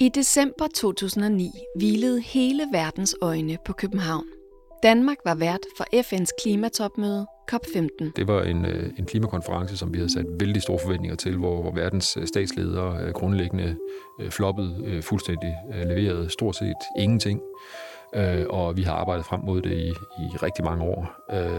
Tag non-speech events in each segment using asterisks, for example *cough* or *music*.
I december 2009 hvilede hele verdens øjne på København. Danmark var vært for FN's klimatopmøde COP15. Det var en, øh, en klimakonference, som vi havde sat vældig store forventninger til, hvor, hvor verdens øh, statsledere øh, grundlæggende floppede fuldstændig, leverede stort set ingenting. Og vi har arbejdet frem mod det i, i rigtig mange år.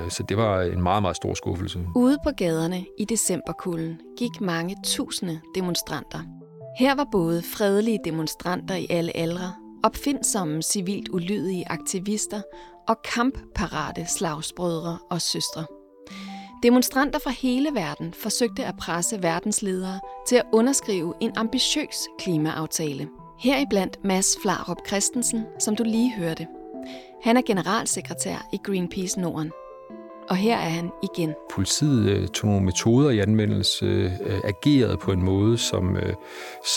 Så det var en meget, meget stor skuffelse. Ude på gaderne i decemberkulden gik mange tusinde demonstranter. Her var både fredelige demonstranter i alle aldre, opfindsomme civilt ulydige aktivister og kampparate slagsbrødre og søstre. Demonstranter fra hele verden forsøgte at presse verdensledere til at underskrive en ambitiøs klimaaftale. Heriblandt Mads Flarup Christensen, som du lige hørte. Han er generalsekretær i Greenpeace Norden. Og her er han igen. Politiet øh, tog nogle metoder i anvendelse, øh, agerede på en måde, som, øh,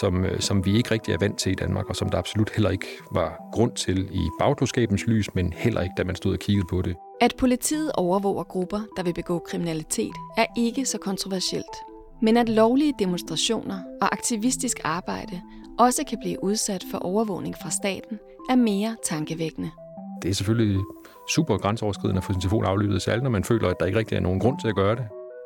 som, øh, som vi ikke rigtig er vant til i Danmark, og som der absolut heller ikke var grund til i bagklodskabens lys, men heller ikke, da man stod og kiggede på det. At politiet overvåger grupper, der vil begå kriminalitet, er ikke så kontroversielt. Men at lovlige demonstrationer og aktivistisk arbejde også kan blive udsat for overvågning fra staten, er mere tankevækkende. Det er selvfølgelig super grænseoverskridende at få sin telefon aflyttet, særligt når man føler, at der ikke rigtig er nogen grund til at gøre det.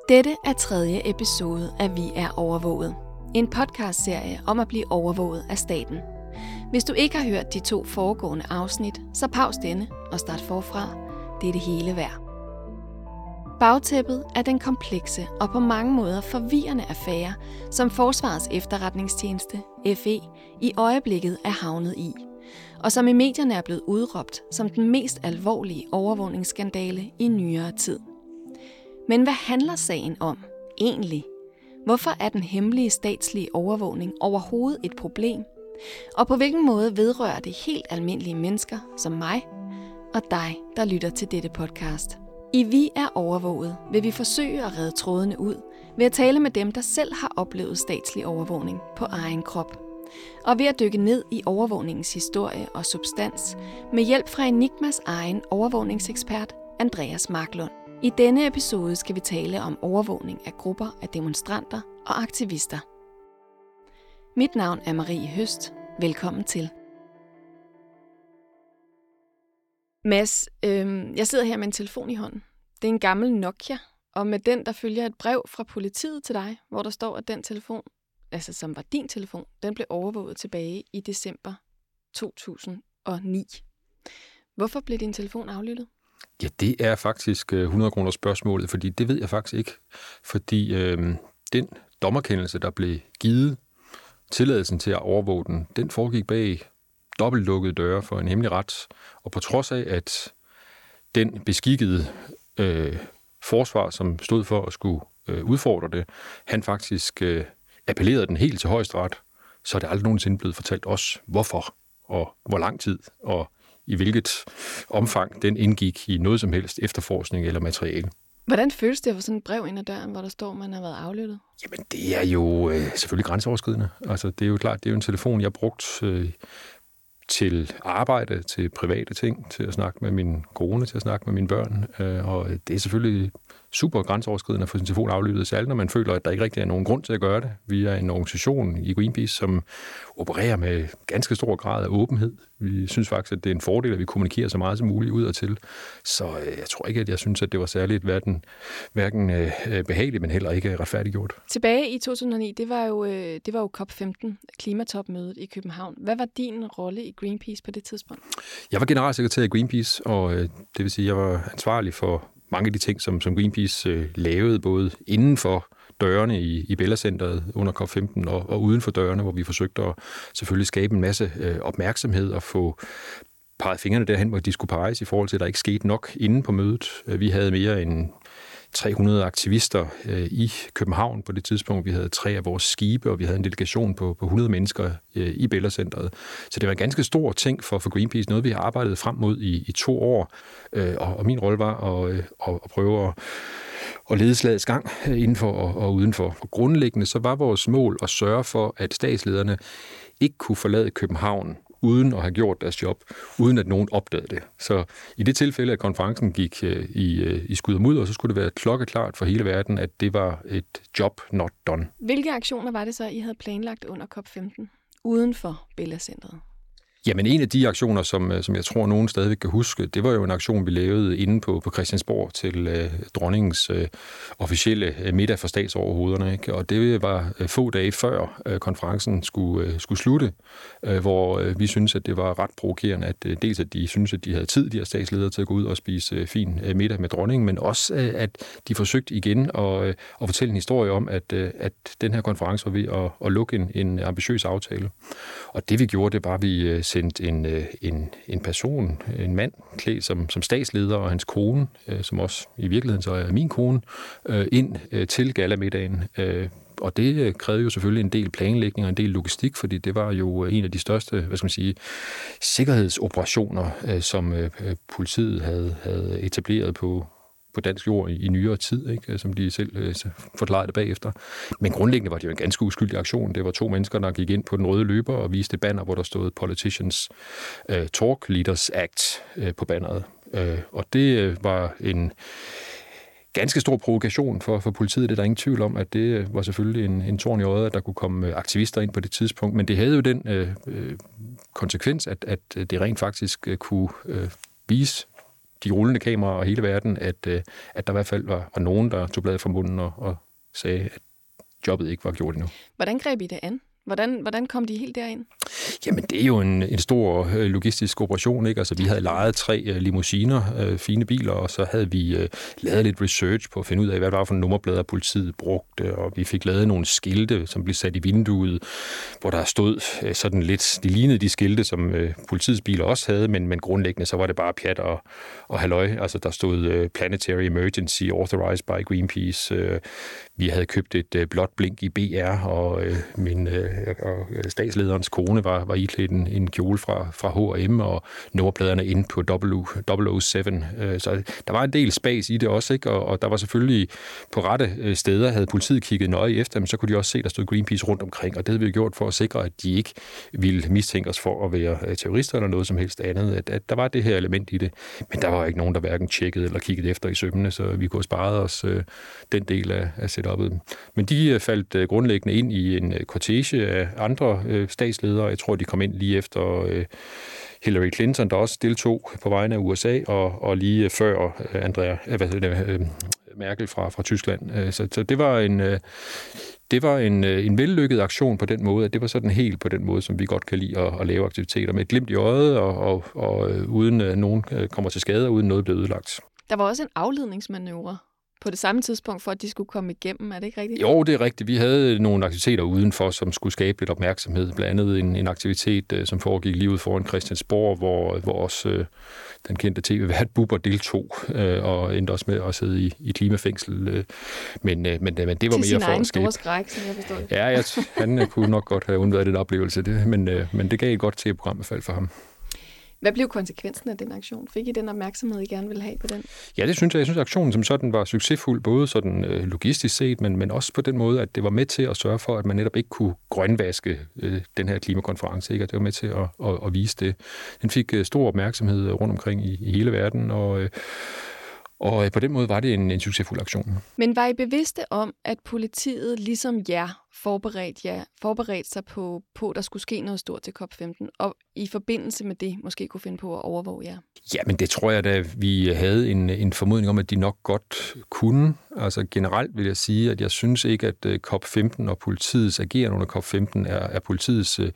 Dette er tredje episode af Vi er overvåget. En podcastserie om at blive overvåget af staten. Hvis du ikke har hørt de to foregående afsnit, så paus denne og start forfra. Det er det hele værd. Bagtæppet er den komplekse og på mange måder forvirrende affære, som Forsvarets efterretningstjeneste, FE, i øjeblikket er havnet i – og som i medierne er blevet udråbt som den mest alvorlige overvågningsskandale i nyere tid. Men hvad handler sagen om egentlig? Hvorfor er den hemmelige statslige overvågning overhovedet et problem? Og på hvilken måde vedrører det helt almindelige mennesker som mig og dig, der lytter til dette podcast? I Vi er overvåget vil vi forsøge at redde trådene ud ved at tale med dem, der selv har oplevet statslig overvågning på egen krop og ved at dykke ned i overvågningens historie og substans med hjælp fra Enigmas egen overvågningsekspert Andreas Marklund. I denne episode skal vi tale om overvågning af grupper af demonstranter og aktivister. Mit navn er Marie Høst. Velkommen til. Mads, øh, jeg sidder her med en telefon i hånden. Det er en gammel Nokia, og med den der følger et brev fra politiet til dig, hvor der står, at den telefon altså som var din telefon, den blev overvåget tilbage i december 2009. Hvorfor blev din telefon aflyttet? Ja, det er faktisk øh, 100 kroner spørgsmålet, fordi det ved jeg faktisk ikke. Fordi øh, den dommerkendelse, der blev givet tilladelsen til at overvåge den, den foregik bag dobbeltlukkede døre for en hemmelig ret. Og på trods af, at den beskikkede øh, forsvar, som stod for at skulle øh, udfordre det, han faktisk øh, appellerede den helt til højesteret, så er det aldrig nogensinde blevet fortalt os, hvorfor og hvor lang tid og i hvilket omfang den indgik i noget som helst efterforskning eller materiale. Hvordan føles det at få sådan et brev ind ad døren, hvor der står, at man har været aflyttet? Jamen, det er jo øh, selvfølgelig grænseoverskridende. Altså, det er jo klart, det er jo en telefon, jeg har brugt øh, til arbejde, til private ting, til at snakke med min kone, til at snakke med mine børn. Øh, og det er selvfølgelig super grænseoverskridende at få sin telefon aflyttet, særligt når man føler, at der ikke rigtig er nogen grund til at gøre det. Vi er en organisation i Greenpeace, som opererer med ganske stor grad af åbenhed. Vi synes faktisk, at det er en fordel, at vi kommunikerer så meget som muligt ud og til. Så øh, jeg tror ikke, at jeg synes, at det var særligt hverken, hverken øh, behageligt, men heller ikke retfærdiggjort. Tilbage i 2009, det var jo, øh, det var jo COP15, klimatopmødet i København. Hvad var din rolle i Greenpeace på det tidspunkt? Jeg var generalsekretær i Greenpeace, og det vil sige, at jeg var ansvarlig for mange af de ting, som, som Greenpeace øh, lavede, både inden for dørene i, i Bella Centeret under COP15 og, og uden for dørene, hvor vi forsøgte at selvfølgelig skabe en masse øh, opmærksomhed og få peget fingrene derhen, hvor de skulle peges i forhold til, at der ikke skete nok inden på mødet. Vi havde mere end 300 aktivister øh, i København på det tidspunkt. Vi havde tre af vores skibe, og vi havde en delegation på, på 100 mennesker øh, i Bellacenteret. Så det var en ganske stor ting for, for Greenpeace, noget vi har arbejdet frem mod i, i to år. Øh, og, og min rolle var at, øh, at, at prøve at og lede slagets gang øh, indenfor og, og udenfor. Og grundlæggende så var vores mål at sørge for, at statslederne ikke kunne forlade København uden at have gjort deres job, uden at nogen opdagede det. Så i det tilfælde, at konferencen gik øh, i, øh, i skud og mudder, så skulle det være klokkeklart for hele verden, at det var et job not done. Hvilke aktioner var det så, I havde planlagt under COP15? uden for Bella Centeret? Jamen en af de aktioner, som, øh, som jeg tror, nogen stadigvæk kan huske, det var jo en aktion, vi lavede inde på, på Christiansborg til øh, dronningens øh, officielle øh, middag for statsoverhovederne. Ikke? Og det var øh, få dage før øh, konferencen skulle, øh, skulle slutte, øh, hvor øh, vi synes at det var ret provokerende, at øh, dels at de synes at de havde tid, de her statsledere, til at gå ud og spise øh, fin øh, middag med dronningen, men også øh, at de forsøgte igen at, øh, at fortælle en historie om, at, øh, at den her konference var ved at, at lukke en, en ambitiøs aftale. Og det vi gjorde, det var, at vi øh, sendt en, øh, en, en person, en mand, klædt som, som statsleder, og hans kone, øh, som også i virkeligheden så er min kone, øh, ind til galamiddagen. Og det krævede jo selvfølgelig en del planlægning og en del logistik, fordi det var jo en af de største, hvad skal man sige, sikkerhedsoperationer, som politiet havde, havde etableret på, på dansk jord i, i nyere tid, ikke? Øh, som de selv øh, forklarede det bagefter. Men grundlæggende var det jo en ganske uskyldig aktion. Det var to mennesker, der gik ind på den røde løber og viste banner, hvor der stod Politicians uh, Talk Leaders Act uh, på banneret. Uh, og det uh, var en ganske stor provokation for, for politiet. Det er der ingen tvivl om, at det var selvfølgelig en, en torn i øjet, at der kunne komme aktivister ind på det tidspunkt. Men det havde jo den øh, konsekvens, at, at det rent faktisk kunne øh, vise de rullende kameraer og hele verden, at, øh, at der i hvert fald var, var nogen, der tog bladet fra munden og, og sagde, at jobbet ikke var gjort endnu. Hvordan greb I det an? Hvordan, hvordan kom de helt derind? Jamen, det er jo en, en stor øh, logistisk operation. Ikke? Altså, vi havde lejet tre øh, limousiner, øh, fine biler, og så havde vi øh, lavet lidt research på at finde ud af, hvad det var for nummerplader, politiet brugte, og vi fik lavet nogle skilte, som blev sat i vinduet, hvor der stod øh, sådan lidt, de lignede de skilte, som øh, politiets biler også havde, men, men grundlæggende så var det bare pjat og, og halløj. Altså, der stod øh, Planetary Emergency Authorized by Greenpeace. Øh, vi havde købt et øh, blåt blink i BR, og øh, min øh, Øh, og øh, statslederens kone var, var iklædt en, en kjole fra, fra H&M, og nummerpladerne inde på 007. Øh, så der var en del spas i det også, ikke? Og, og der var selvfølgelig på rette steder, havde politiet kigget nøje efter, men så kunne de også se, at der stod Greenpeace rundt omkring, og det havde vi gjort for at sikre, at de ikke ville mistænke os for at være terrorister eller noget som helst andet, at, at der var det her element i det. Men der var ikke nogen, der hverken tjekkede eller kiggede efter i sømmene, så vi kunne have sparet os øh, den del af, af setup'et. Men de faldt øh, grundlæggende ind i en kortege af andre øh, statsledere. Jeg tror, de kom ind lige efter øh, Hillary Clinton, der også deltog på vegne af USA, og, og lige før øh, Andrea, øh, hvad det, øh, Merkel fra, fra Tyskland. Øh, så, så det var en... Øh, det var en, øh, en vellykket aktion på den måde, at det var sådan helt på den måde, som vi godt kan lide at, at lave aktiviteter med et glimt i øjet, og, og, og øh, uden at nogen kommer til skade, og uden noget bliver ødelagt. Der var også en afledningsmanøvre på det samme tidspunkt, for at de skulle komme igennem. Er det ikke rigtigt? Jo, det er rigtigt. Vi havde nogle aktiviteter udenfor, som skulle skabe lidt opmærksomhed. Blandt andet en, en aktivitet, øh, som foregik lige ud foran Christiansborg, hvor, hvor også øh, den kendte tv-vært Bubber deltog, øh, og endte også med at sidde i, i klimafængsel. Øh. Men, øh, men, men det var Til mere for at skabe... skræk, som jeg forstår. Ja, jeg, han øh, kunne nok godt have undværet den oplevelse, det, men, øh, men det gav et godt tv-program i hvert fald for ham. Hvad blev konsekvensen af den aktion? Fik I den opmærksomhed, I gerne ville have på den? Ja, det synes jeg. Jeg synes, at aktionen som sådan var succesfuld, både sådan øh, logistisk set, men, men også på den måde, at det var med til at sørge for, at man netop ikke kunne grønvaske øh, den her klimakonference. Ikke? og det var med til at, at, at vise det. Den fik øh, stor opmærksomhed øh, rundt omkring i, i hele verden, og øh, og øh, på den måde var det en, en succesfuld aktion. Men var I bevidste om, at politiet ligesom jer forberedt, ja, forberedt sig på, på, at der skulle ske noget stort til COP15, og i forbindelse med det måske kunne finde på at overvåge jer? Ja, men det tror jeg da, vi havde en, en formodning om, at de nok godt kunne. Altså generelt vil jeg sige, at jeg synes ikke, at øh, COP15 og politiets ageren under COP15 er, er politiets uh,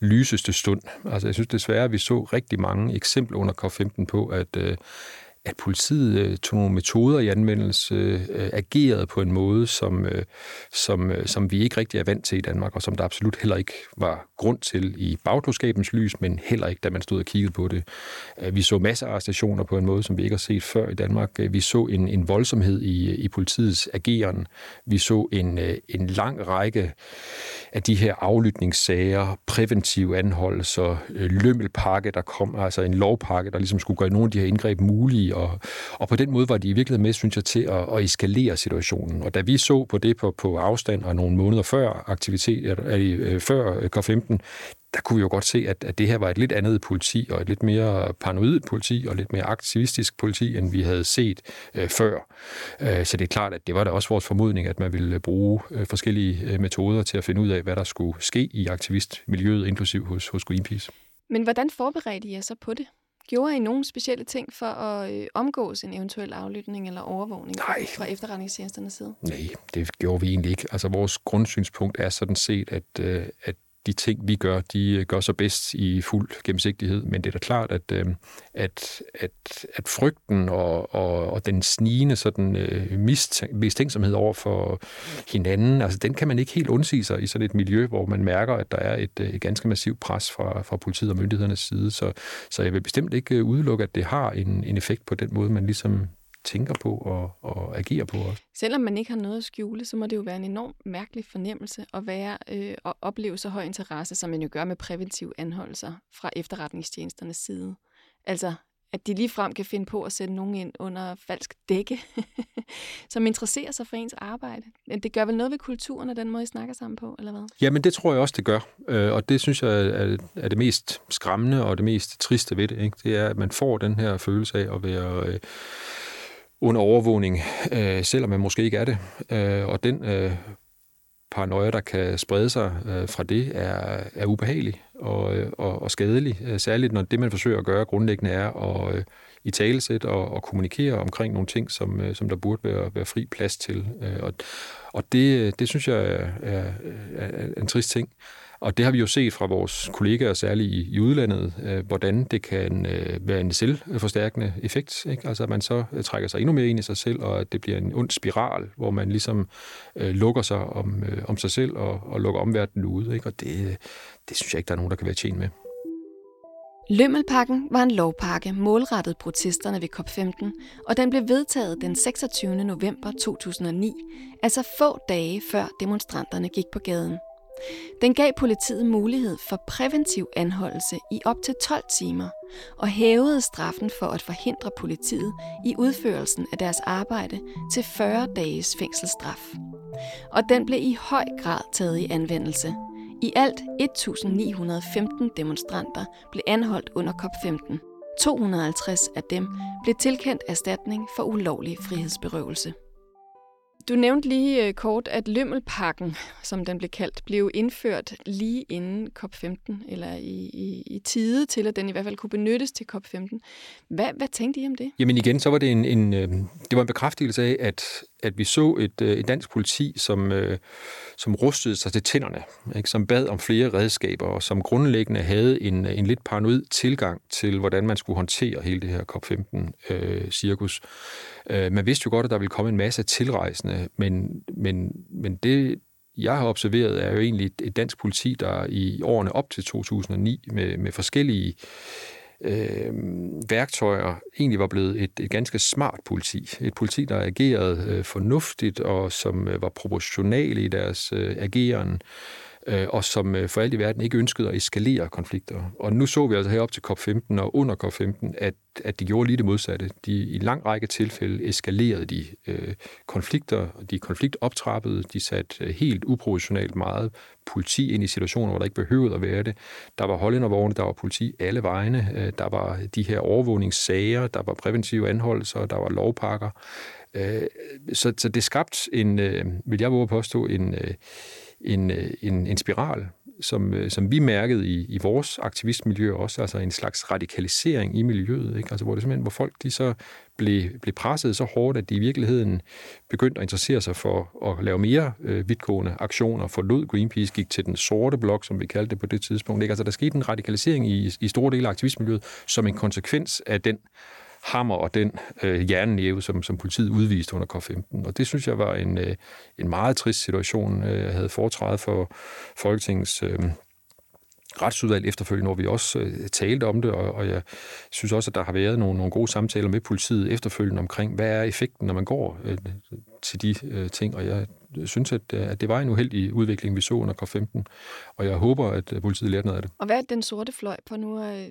lyseste stund. Altså jeg synes desværre, at vi så rigtig mange eksempler under COP15 på, at uh, at politiet øh, tog nogle metoder i anvendelse, øh, agerede på en måde, som, øh, som, øh, som vi ikke rigtig er vant til i Danmark, og som der absolut heller ikke var grund til i bagklodskabens lys, men heller ikke, da man stod og kiggede på det. Øh, vi så masser af stationer på en måde, som vi ikke har set før i Danmark. Øh, vi så en, en voldsomhed i, i politiets ageren. Vi så en, øh, en lang række af de her aflytningssager, præventive anholdelser, øh, lømmelpakke, der kom, altså en lovpakke, der ligesom skulle gøre nogle af de her indgreb mulige, og, og på den måde var de i virkeligheden med, synes jeg, til at, at eskalere situationen. Og da vi så på det på, på afstand og nogle måneder før aktivitet, eller, øh, før øh, K15, der kunne vi jo godt se, at, at det her var et lidt andet politi, og et lidt mere paranoid politi, og lidt mere aktivistisk politi, end vi havde set øh, før. Øh, så det er klart, at det var da også vores formodning, at man ville bruge øh, forskellige øh, metoder til at finde ud af, hvad der skulle ske i aktivistmiljøet, inklusiv hos, hos Greenpeace. Men hvordan forberedte I jer så på det? Gjorde I nogle specielle ting for at øh, omgås en eventuel aflytning eller overvågning Nej. fra efterretningstjenesternes side? Nej, det gjorde vi egentlig ikke. Altså vores grundsynspunkt er sådan set, at, øh, at de ting, vi gør, de øh, gør sig bedst i fuld gennemsigtighed. Men det er da klart, at, øh, at, at, at frygten og, og, og den snigende sådan, øh, mistænksomhed over for hinanden, altså den kan man ikke helt undsige sig i sådan et miljø, hvor man mærker, at der er et, øh, et ganske massivt pres fra, fra politiet og myndighedernes side. Så, så jeg vil bestemt ikke udelukke, at det har en, en effekt på den måde, man ligesom tænker på og, og agerer på også. Selvom man ikke har noget at skjule, så må det jo være en enorm mærkelig fornemmelse at være øh, og opleve så høj interesse, som man jo gør med præventive anholdelser fra efterretningstjenesternes side. Altså, at de lige frem kan finde på at sætte nogen ind under falsk dække, *laughs* som interesserer sig for ens arbejde. Men det gør vel noget ved kulturen og den måde, I snakker sammen på, eller hvad? Jamen, det tror jeg også, det gør. Øh, og det synes jeg er det mest skræmmende og det mest triste ved det. Ikke? Det er, at man får den her følelse af at være øh, under overvågning, øh, selvom man måske ikke er det. Øh, og den øh, paranoia, der kan sprede sig øh, fra det, er, er ubehagelig og, øh, og, og skadelig. Øh, særligt når det, man forsøger at gøre grundlæggende, er at øh, i talesæt og, og kommunikere omkring nogle ting, som, øh, som der burde være, være fri plads til. Øh, og og det, øh, det synes jeg er, er, er en trist ting. Og det har vi jo set fra vores kollegaer, særligt i, i udlandet, øh, hvordan det kan øh, være en selvforstærkende effekt. Ikke? Altså at man så øh, trækker sig endnu mere ind i sig selv, og at det bliver en ond spiral, hvor man ligesom øh, lukker sig om, øh, om sig selv og, og lukker omverdenen ude. Ikke? Og det, det synes jeg ikke, der er nogen, der kan være tjent med. Lømmelpakken var en lovpakke målrettet protesterne ved COP15, og den blev vedtaget den 26. november 2009, altså få dage før demonstranterne gik på gaden. Den gav politiet mulighed for præventiv anholdelse i op til 12 timer og hævede straffen for at forhindre politiet i udførelsen af deres arbejde til 40 dages fængselsstraf. Og den blev i høj grad taget i anvendelse. I alt 1915 demonstranter blev anholdt under COP15. 250 af dem blev tilkendt erstatning for ulovlig frihedsberøvelse. Du nævnte lige øh, kort, at Lømmelpakken, som den blev kaldt, blev indført lige inden COP15, eller i, i, i tide til, at den i hvert fald kunne benyttes til COP15. Hvad, hvad tænkte I om det? Jamen igen, så var det en, en, øh, det var en bekræftelse af, at, at vi så et, øh, et dansk politi, som, øh, som rustede sig til tænderne, ikke? som bad om flere redskaber, og som grundlæggende havde en, en lidt paranoid tilgang til, hvordan man skulle håndtere hele det her COP15-cirkus. Øh, øh, man vidste jo godt, at der ville komme en masse tilrejsende, men, men, men det, jeg har observeret, er jo egentlig et dansk politi, der i årene op til 2009 med, med forskellige øh, værktøjer egentlig var blevet et, et ganske smart politi. Et politi, der agerede øh, fornuftigt og som øh, var proportionale i deres øh, ageren øh, Øh, og som øh, for alt i verden ikke ønskede at eskalere konflikter. Og nu så vi altså herop til COP15 og under COP15, at, at de gjorde lige det modsatte. De, I lang række tilfælde eskalerede de øh, konflikter, de konfliktoptrappede, de satte øh, helt uproportionalt meget politi ind i situationer, hvor der ikke behøvede at være det. Der var hollændervogne, der var politi alle vegne, øh, der var de her overvågningssager, der var præventive anholdelser, der var lovpakker. Øh, så, så det skabte en, øh, vil jeg våge påstå, en, øh, en, øh, en, en spiral, som, øh, som vi mærkede i, i vores aktivistmiljø også, altså en slags radikalisering i miljøet, ikke? Altså, hvor det simpelthen, hvor folk de så blev, blev presset så hårdt, at de i virkeligheden begyndte at interessere sig for at lave mere øh, vidtgående aktioner, forlod Greenpeace, gik til den sorte blok, som vi kaldte det på det tidspunkt. Ikke? Altså, der skete en radikalisering i, i store dele af aktivistmiljøet som en konsekvens af den hammer og den øh, jernnæve, som, som politiet udviste under K-15. Og det synes jeg var en, øh, en meget trist situation. Øh, jeg havde foretrædet for Folketingets øh, retsudvalg efterfølgende, hvor vi også øh, talte om det, og, og jeg synes også, at der har været nogle, nogle gode samtaler med politiet efterfølgende omkring, hvad er effekten, når man går øh, til de øh, ting, og jeg synes, at, øh, at det var en uheldig udvikling, vi så under K-15, og jeg håber, at øh, politiet lærte noget af det. Og hvad er den sorte fløj på nu, øh,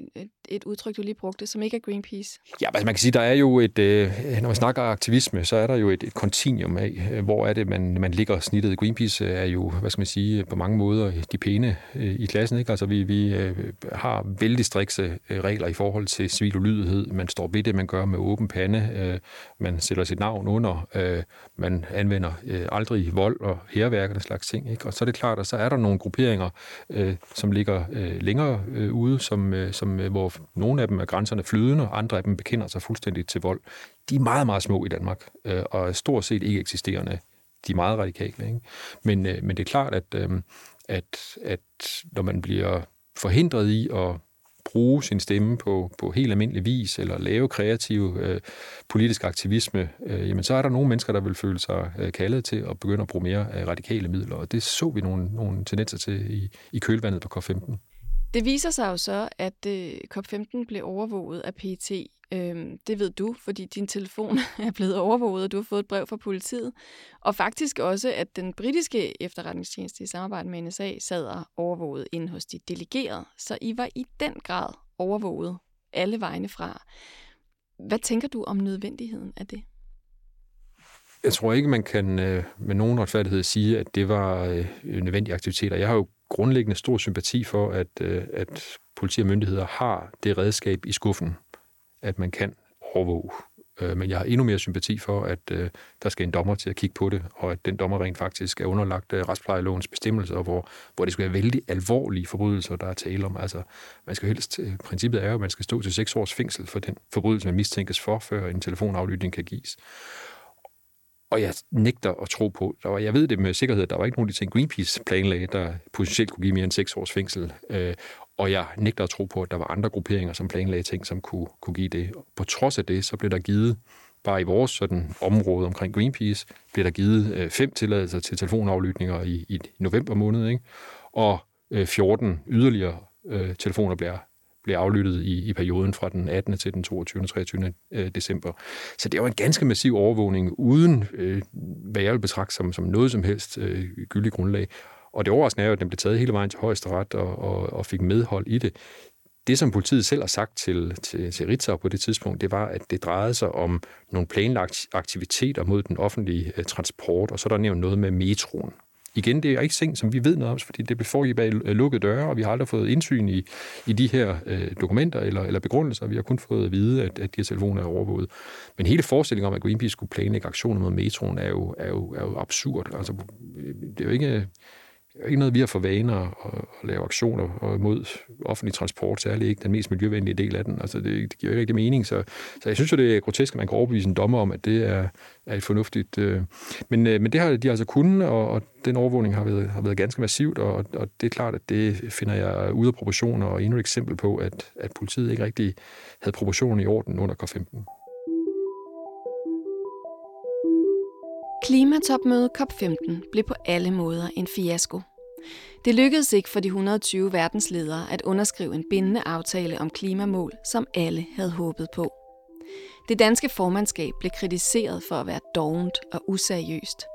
et, udtryk, du lige brugte, som ikke er Greenpeace? Ja, altså man kan sige, der er jo et, øh, når man snakker aktivisme, så er der jo et, et kontinuum af, øh, hvor er det, man, man ligger snittet. Greenpeace øh, er jo, hvad skal man sige, på mange måder de pæne i klassen, ikke? Altså vi, vi har vældig strikse regler i forhold til civil ulydighed. Man står ved det, man gør med åben pande. Man sætter sit navn under. Man anvender aldrig vold og herværk og den slags ting. Ikke? Og så er det klart, at så er der nogle grupperinger, som ligger længere ude, som, som, hvor nogle af dem er grænserne flydende, andre af dem bekender sig fuldstændig til vold. De er meget, meget små i Danmark, øh, og er stort set ikke eksisterende. De er meget radikale. Ikke? Men, øh, men det er klart, at, øh, at, at når man bliver forhindret i at bruge sin stemme på, på helt almindelig vis, eller lave kreativ øh, politisk aktivisme, øh, jamen så er der nogle mennesker, der vil føle sig øh, kaldet til at begynde at bruge mere øh, radikale midler, og det så vi nogle, nogle tendenser til i, i kølvandet på COP15. Det viser sig jo så, at øh, COP15 blev overvåget af PT Øhm, det ved du, fordi din telefon *laughs* er blevet overvåget, og du har fået et brev fra politiet. Og faktisk også, at den britiske efterretningstjeneste i samarbejde med NSA sad og overvåget inde hos de delegerede. Så I var i den grad overvåget alle vegne fra. Hvad tænker du om nødvendigheden af det? Jeg tror ikke, man kan øh, med nogen retfærdighed sige, at det var øh, nødvendige aktiviteter. Jeg har jo grundlæggende stor sympati for, at, øh, at politi og myndigheder har det redskab i skuffen, at man kan overvåge. Øh, men jeg har endnu mere sympati for, at øh, der skal en dommer til at kigge på det, og at den dommer rent faktisk er underlagt øh, retsplejelovens bestemmelser, hvor, hvor det skal være vældig alvorlige forbrydelser, der er tale om. Altså, man skal helst, øh, princippet er jo, at man skal stå til seks års fængsel for den forbrydelse, man mistænkes for, før en telefonaflytning kan gives. Og jeg nægter at tro på, der var, jeg ved det med sikkerhed, der var ikke nogen af de ting, Greenpeace planlagde, der potentielt kunne give mere end seks års fængsel. Øh, og jeg nægter at tro på, at der var andre grupperinger, som planlagde ting, som kunne, kunne give det. På trods af det, så blev der givet, bare i vores sådan, område omkring Greenpeace, blev der givet øh, fem tilladelser til telefonaflytninger i, i november måned, ikke? og øh, 14 yderligere øh, telefoner bliver bliver aflyttet i, i perioden fra den 18. til den 22. og 23. December. Så det var en ganske massiv overvågning, uden øh, hvad jeg vil betragte som, som noget som helst øh, gyldig grundlag. Og det overraskende er jo, at den blev taget hele vejen til højesteret og, og, og fik medhold i det. Det, som politiet selv har sagt til, til, til Ritzau på det tidspunkt, det var, at det drejede sig om nogle planlagte aktiviteter mod den offentlige øh, transport, og så er der nævnt noget med metroen. Igen, det er ikke ting, som vi ved noget om, fordi det blev foregik bag lukkede døre, og vi har aldrig fået indsyn i, i de her øh, dokumenter eller, eller begrundelser. Vi har kun fået at vide, at, at de her telefoner er overvåget. Men hele forestillingen om, at Greenpeace skulle planlægge aktioner mod metroen, er jo, er jo, er jo absurd. Altså, øh, det er jo ikke ikke noget, vi har for vaner at, at lave aktioner mod offentlig transport, særligt ikke den mest miljøvenlige del af den. Altså, det, det giver ikke rigtig mening. Så, så jeg synes jo, det er grotesk, at man kan overbevise en dommer om, at det er, er et fornuftigt... Øh. Men, øh, men det har de altså kunnet, og, og den overvågning har været, har været ganske massivt, og, og det er klart, at det finder jeg ude af proportioner, og endnu et eksempel på, at, at politiet ikke rigtig havde proportionen i orden under K15. Klimatopmødet COP15 blev på alle måder en fiasko. Det lykkedes ikke for de 120 verdensledere at underskrive en bindende aftale om klimamål, som alle havde håbet på. Det danske formandskab blev kritiseret for at være dovent og useriøst.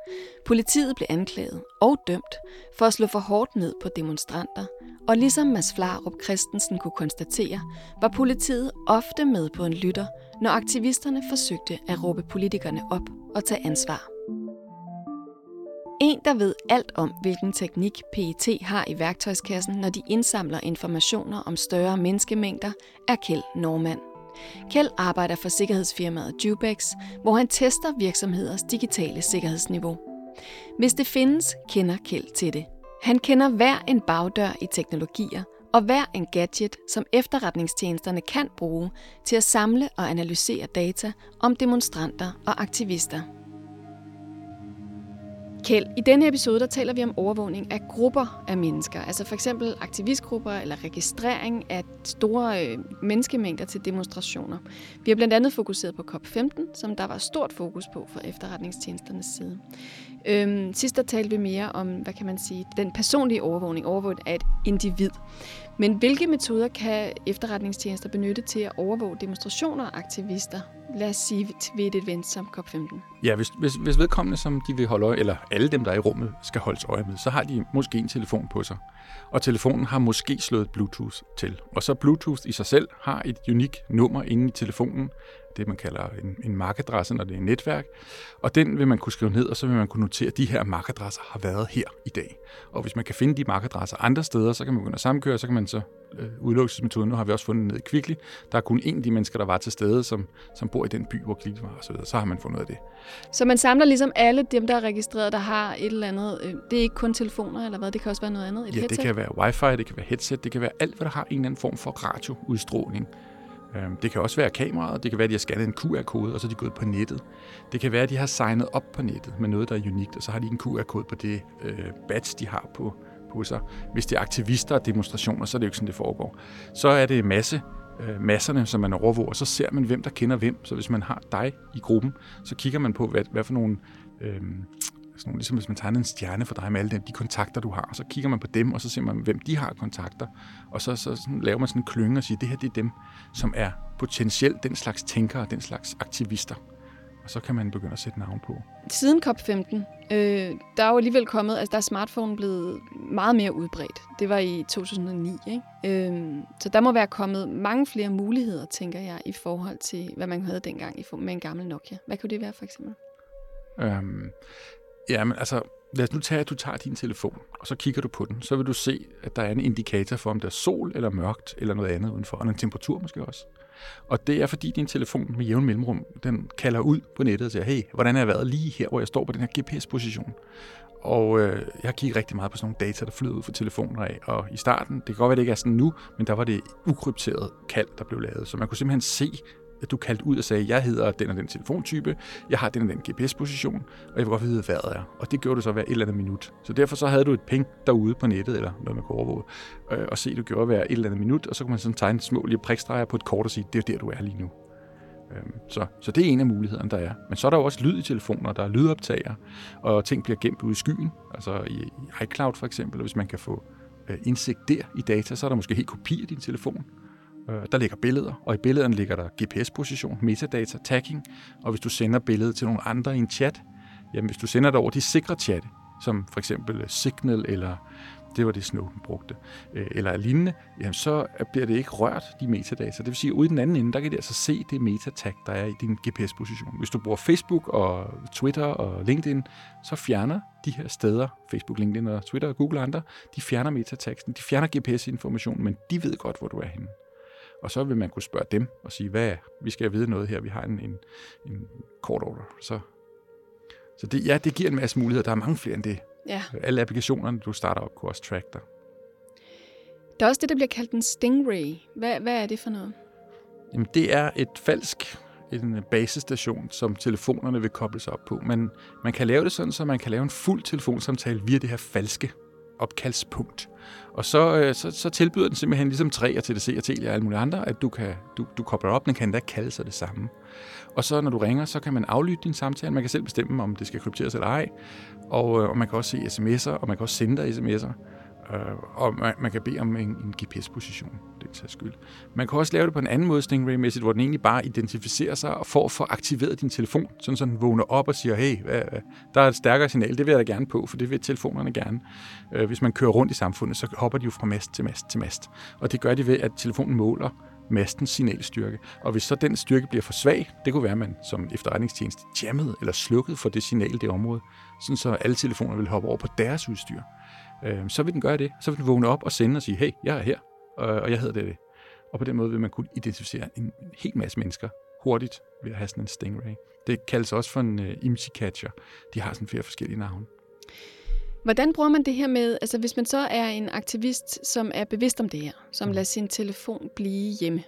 Politiet blev anklaget og dømt for at slå for hårdt ned på demonstranter, og ligesom Mads Flarup Christensen kunne konstatere, var politiet ofte med på en lytter, når aktivisterne forsøgte at råbe politikerne op og tage ansvar. En, der ved alt om, hvilken teknik PET har i værktøjskassen, når de indsamler informationer om større menneskemængder, er Kjeld Normand. Kjeld arbejder for sikkerhedsfirmaet Jubex, hvor han tester virksomheders digitale sikkerhedsniveau. Hvis det findes, kender Kjeld til det. Han kender hver en bagdør i teknologier, og hver en gadget, som efterretningstjenesterne kan bruge til at samle og analysere data om demonstranter og aktivister. Kjeld, i denne episode der taler vi om overvågning af grupper af mennesker, altså for eksempel aktivistgrupper eller registrering af store øh, menneskemængder til demonstrationer. Vi har blandt andet fokuseret på COP15, som der var stort fokus på fra efterretningstjenesternes side. Øhm, sidst der talte vi mere om, hvad kan man sige, den personlige overvågning, overvågning af et individ. Men hvilke metoder kan efterretningstjenester benytte til at overvåge demonstrationer og aktivister? Lad os sige ved et event som COP15. Ja, hvis, hvis, hvis vedkommende, som de vil holde øje, eller alle dem, der er i rummet, skal holdes øje med, så har de måske en telefon på sig. Og telefonen har måske slået Bluetooth til. Og så Bluetooth i sig selv har et unikt nummer inde i telefonen, det man kalder en, en MAC-adresse, når det er et netværk. Og den vil man kunne skrive ned, og så vil man kunne notere, at de her MAC-adresser har været her i dag. Og hvis man kan finde de MAC-adresser andre steder, så kan man begynde at sammenkøre, så kan man så øh, udelukkelsesmetoden, nu har vi også fundet ned i Kvickly, der er kun en af de mennesker, der var til stede, som, som bor i den by, hvor Kvickly var, og så, videre. så har man fundet ud af det. Så man samler ligesom alle dem, der er registreret, der har et eller andet, øh, det er ikke kun telefoner eller hvad, det kan også være noget andet, et ja, headset? det kan være wifi, det kan være headset, det kan være alt, hvad der har en eller anden form for radioudstråling. Øhm, det kan også være kameraet, det kan være, at de har scannet en QR-kode, og så er de gået på nettet. Det kan være, at de har signet op på nettet med noget, der er unikt, og så har de en QR-kode på det øh, badge, de har på, på sig. Hvis det er aktivister og demonstrationer, så er det jo ikke sådan, det foregår. Så er det masse øh, masserne, som man overvåger, så ser man, hvem der kender hvem. Så hvis man har dig i gruppen, så kigger man på, hvad, hvad for nogle øh, sådan nogle, ligesom hvis man tegner en stjerne for dig med alle de, de kontakter, du har, og så kigger man på dem, og så ser man, hvem de har kontakter, og så, så sådan, laver man sådan en klynge og siger, det her det er dem, som er potentielt den slags tænkere, den slags aktivister. Og så kan man begynde at sætte navn på. Siden COP15, øh, der er jo alligevel kommet, altså der er smartphone blevet meget mere udbredt. Det var i 2009, ikke? Øh, så der må være kommet mange flere muligheder, tænker jeg, i forhold til, hvad man havde dengang med en gammel Nokia. Hvad kunne det være for eksempel? Øhm, Jamen, altså, lad os nu tage, at du tager din telefon, og så kigger du på den. Så vil du se, at der er en indikator for, om der er sol eller mørkt, eller noget andet udenfor, og en temperatur måske også. Og det er, fordi din telefon med jævn mellemrum, den kalder ud på nettet og siger, hey, hvordan er jeg været lige her, hvor jeg står på den her GPS-position? Og øh, jeg har kigget rigtig meget på sådan nogle data, der flyder ud fra telefoner af. Og i starten, det kan godt være, det ikke er sådan nu, men der var det ukrypteret kald, der blev lavet. Så man kunne simpelthen se at du kaldte ud og sagde, jeg hedder den og den telefontype, jeg har den og den GPS-position, og jeg vil godt vide, hvad vejret er. Og det gjorde du så hver et eller andet minut. Så derfor så havde du et ping derude på nettet, eller noget man kunne overvåge, øh, og se, du gjorde hver et eller andet minut, og så kunne man sådan tegne små lige prikstreger på et kort og sige, det er der, du er lige nu. Øhm, så, så det er en af mulighederne, der er. Men så er der jo også lyd i telefoner, der er lydoptager, og ting bliver gemt ude i skyen, altså i, i iCloud for eksempel, og hvis man kan få øh, indsigt der i data, så er der måske helt kopi af din telefon. Øh, der ligger billeder, og i billederne ligger der GPS-position, metadata, tagging, og hvis du sender billedet til nogle andre i en chat, jamen hvis du sender det over de sikre chatte, som for eksempel øh, Signal eller det var det Snowden brugte, øh, eller lignende, jamen så bliver det ikke rørt, de metadata. Det vil sige, at ude i den anden ende, der kan de altså se det metatag, der er i din GPS-position. Hvis du bruger Facebook og Twitter og LinkedIn, så fjerner de her steder, Facebook, LinkedIn og Twitter og Google og andre, de fjerner metatagsen, de fjerner GPS-informationen, men de ved godt, hvor du er henne. Og så vil man kunne spørge dem og sige, hvad vi skal vide noget her, vi har en, en, en kort order. Så, så det, ja, det giver en masse muligheder. Der er mange flere end det. Ja. Alle applikationerne, du starter op, kunne også track dig. Der er også det, der bliver kaldt en stingray. Hvad, hvad er det for noget? Jamen, det er et falsk en basestation, som telefonerne vil kobles op på. Men man kan lave det sådan, så man kan lave en fuld telefonsamtale via det her falske opkaldspunkt. Og så, øh, så, så tilbyder den simpelthen ligesom 3 og TDC og Telia og alle mulige andre, at du, kan, du, du kobler op, den kan endda kalde sig det samme. Og så når du ringer, så kan man aflytte din samtale. Man kan selv bestemme, om det skal krypteres eller ej. Og, øh, og man kan også se sms'er, og man kan også sende dig sms'er. Øh, og man, man kan bede om en, en GPS-position, det er skyld. Man kan også lave det på en anden måde, Stingray-mæssigt, hvor den egentlig bare identificerer sig og får for aktiveret din telefon, sådan så den vågner op og siger, hey, hvad, hvad, der er et stærkere signal, det vil jeg da gerne på, for det vil telefonerne gerne. Øh, hvis man kører rundt i samfundet, så hopper de jo fra mast til mast til mast. Og det gør de ved, at telefonen måler mastens signalstyrke. Og hvis så den styrke bliver for svag, det kunne være, at man som efterretningstjeneste jammede eller slukkede for det signal i det område, sådan så alle telefoner vil hoppe over på deres udstyr øh, så vil den gøre det. Så vil den vågne op og sende og sige, hey, jeg er her, og jeg hedder det. Og på den måde vil man kunne identificere en, hel masse mennesker hurtigt ved at have sådan en stingray. Det kaldes også for en uh, image catcher. De har sådan flere forskellige navne. Hvordan bruger man det her med, altså hvis man så er en aktivist, som er bevidst om det her, som mm. lader sin telefon blive hjemme,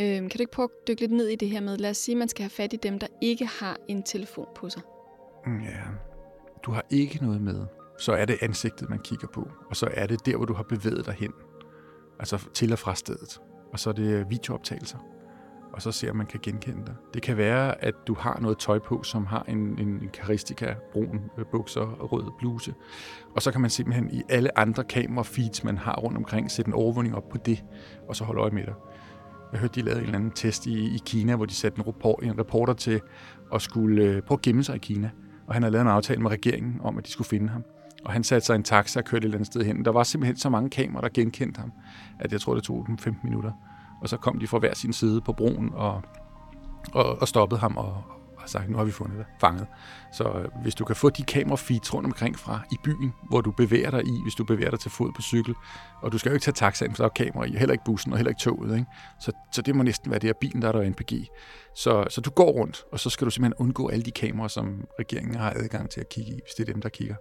øh, kan du ikke prøve at dykke lidt ned i det her med, lad os sige, at man skal have fat i dem, der ikke har en telefon på sig? Mm, ja, du har ikke noget med så er det ansigtet, man kigger på. Og så er det der, hvor du har bevæget dig hen. Altså til og fra stedet. Og så er det videooptagelser. og så ser, man kan genkende dig. Det kan være, at du har noget tøj på, som har en, en, en karistika, brun øh, bukser og rød bluse. Og så kan man simpelthen i alle andre kamerafeeds, man har rundt omkring, sætte en overvågning op på det, og så holde øje med dig. Jeg hørte, de lavede en eller anden test i, i Kina, hvor de satte en, report, en reporter til at skulle øh, prøve at gemme sig i Kina. Og han havde lavet en aftale med regeringen om, at de skulle finde ham. Og han satte sig i en taxa og kørte et eller andet sted hen. Der var simpelthen så mange kameraer, der genkendte ham, at jeg tror, det tog dem 15 minutter. Og så kom de fra hver sin side på broen og, og, og stoppede ham og, og sagde, nu har vi fundet dig, fanget. Så øh, hvis du kan få de kamerafeeds rundt omkring fra i byen, hvor du bevæger dig i, hvis du bevæger dig til fod på cykel, og du skal jo ikke tage taxaen, for der er kamera i, heller ikke bussen og heller ikke toget. Ikke? Så, så det må næsten være det her bilen, der er der NPG. Så, så du går rundt, og så skal du simpelthen undgå alle de kameraer, som regeringen har adgang til at kigge i, hvis det er dem, der kigger.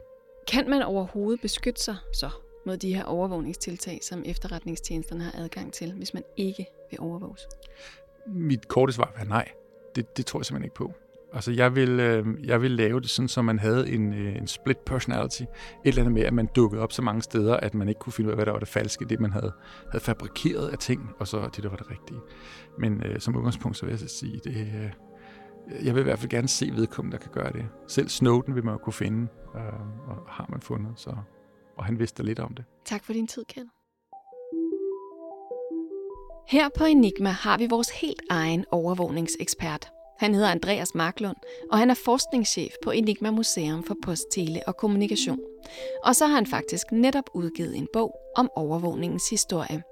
Kan man overhovedet beskytte sig så mod de her overvågningstiltag, som efterretningstjenesterne har adgang til, hvis man ikke vil overvåges? Mit korte svar er nej. Det, det tror jeg simpelthen ikke på. Altså, jeg vil, øh, jeg vil lave det sådan, så man havde en, øh, en split personality. Et eller andet med, at man dukkede op så mange steder, at man ikke kunne finde ud af, hvad der var det falske, det man havde, havde fabrikeret af ting, og så det, der var det rigtige. Men øh, som udgangspunkt, så vil jeg så sige, det, øh, Øh, jeg vil i hvert fald gerne se vedkommende, der kan gøre det. Selv Snowden vil man jo kunne finde, øh, og har man fundet, så, og han vidste lidt om det. Tak for din tid, Kjell. Her på Enigma har vi vores helt egen overvågningsekspert. Han hedder Andreas Marklund, og han er forskningschef på Enigma Museum for Post, Tele og Kommunikation. Og så har han faktisk netop udgivet en bog om overvågningens historie.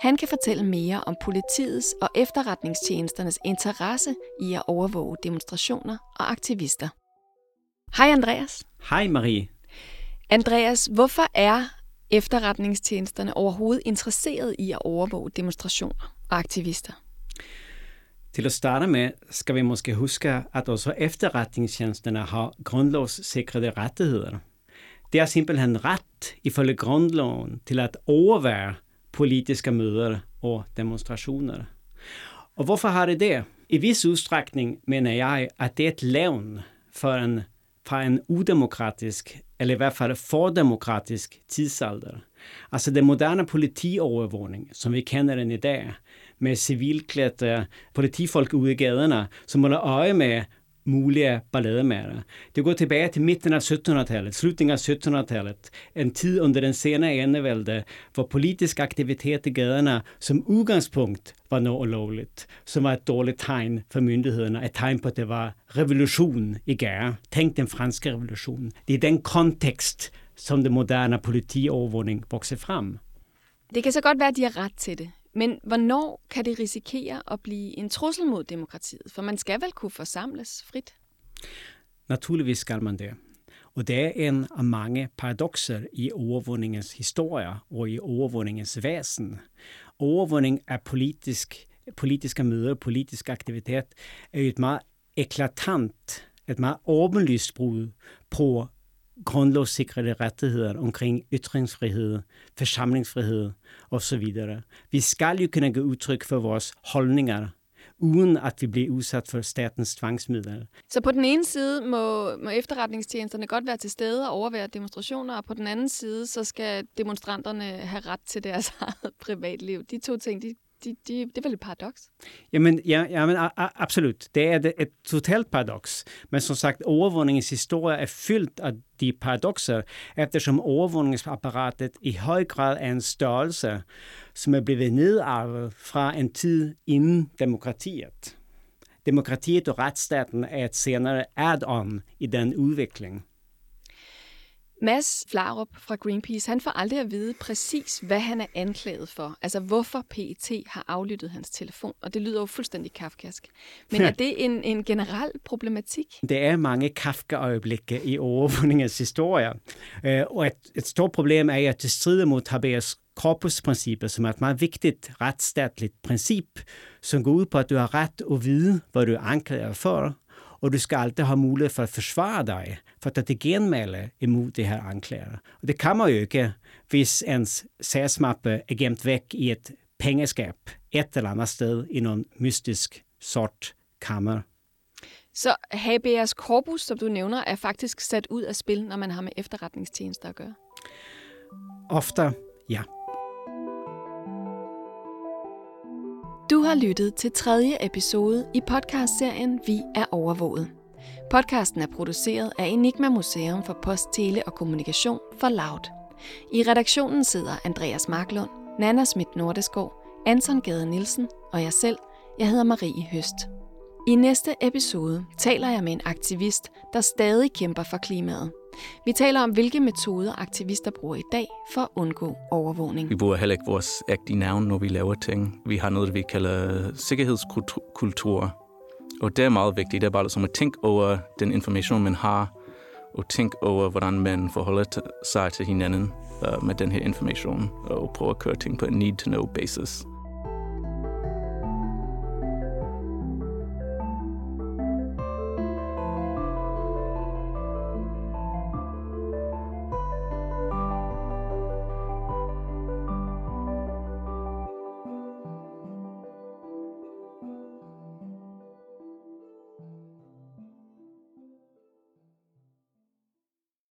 Han kan fortælle mere om politiets og efterretningstjenesternes interesse i at overvåge demonstrationer og aktivister. Hej Andreas. Hej Marie. Andreas, hvorfor er efterretningstjenesterne overhovedet interesseret i at overvåge demonstrationer og aktivister? Til at starte med skal vi måske huske, at også efterretningstjenesterne har grundlovssikrede rettigheder. Det er simpelthen ret ifølge grundloven til at overvære politiska möten och demonstrationer. Och varför har det det? I viss utsträckning menar jag att det är ett levn för en, för en odemokratisk, eller i varje fall för demokratisk tidsalder. Alltså den moderna politiovervågning, som vi känner den idag med civilklädda politifolk ute i gatorna som håller øje med mulige ballademærer. Det går tilbage til midten af 1700-tallet, slutningen af 1700-tallet, en tid under den senere enevælde, hvor politisk aktivitet i gaderne som udgangspunkt var noget ulovligt, som var et dårligt tegn for myndighederne, et tegn på, at det var revolution i gære. Tænk den franske revolution. Det er den kontekst, som det moderne politiovervågning vokser frem. Det kan så godt være, at de har ret til det. Men hvornår kan det risikere at blive en trussel mod demokratiet? For man skal vel kunne forsamles frit? Naturligvis skal man det. Og det er en af mange paradoxer i overvågningens historie og i overvågningens væsen. Overvågning af politisk, politiske møder, politisk aktivitet, er jo et meget eklatant, et meget åbenlyst brud på grundlovssikrede rettigheder omkring ytringsfrihed, forsamlingsfrihed osv. Vi skal jo kunne give udtryk for vores holdninger uden at vi bliver udsat for statens tvangsmidler. Så på den ene side må, må efterretningstjenesterne godt være til stede og overvære demonstrationer, og på den anden side så skal demonstranterne have ret til deres *laughs* eget privatliv. De to ting, de de, de, det er vel et paradoks? Jamen, ja, ja men a, a, absolut. Det er et totalt paradoks. Men som sagt, overvågningens historie er fyldt af de paradoxer, eftersom overvågningsapparatet i høj grad er en størrelse, som er blevet nedarvet fra en tid inden demokratiet. Demokratiet og retsstaten er et senere add-on i den udvikling. Mads Flarup fra Greenpeace, han får aldrig at vide præcis, hvad han er anklaget for. Altså hvorfor PET har aflyttet hans telefon. Og det lyder jo fuldstændig kafkask. Men er *laughs* det en, en generel problematik? Det er mange Kafka-øjeblikke i overvågningens historie. Øh, og et, et stort problem er, at det strider mod habeas corpus-princippet, som er et meget vigtigt retsstatligt princip, som går ud på, at du har ret at vide, hvad du er anklaget for, og du skal alltid ha mulighed for at forsvare dig, for at det genmæle imod det her anklager. Og det kan man jo ikke, hvis ens sagsmappe er gemt væk i et pengeskab et eller andet sted i nogen mystisk sort kammer. Så habeas corpus, som du nævner, er faktisk sat ud af spil, når man har med efterretningstjenester at gøre? Ofte, ja. Har lyttet til tredje episode i podcastserien Vi er overvåget. Podcasten er produceret af Enigma Museum for Post, Tele og Kommunikation for Loud. I redaktionen sidder Andreas Marklund, Nana Schmidt Nordeskov, Anton Gade Nielsen og jeg selv. Jeg hedder Marie Høst. I næste episode taler jeg med en aktivist, der stadig kæmper for klimaet. Vi taler om, hvilke metoder aktivister bruger i dag for at undgå overvågning. Vi bruger heller ikke vores ægte navn, når vi laver ting. Vi har noget, vi kalder sikkerhedskultur. Og det er meget vigtigt. Det er bare som at tænke over den information, man har, og tænke over, hvordan man forholder sig til hinanden øh, med den her information, og prøve at køre ting på en need-to-know basis.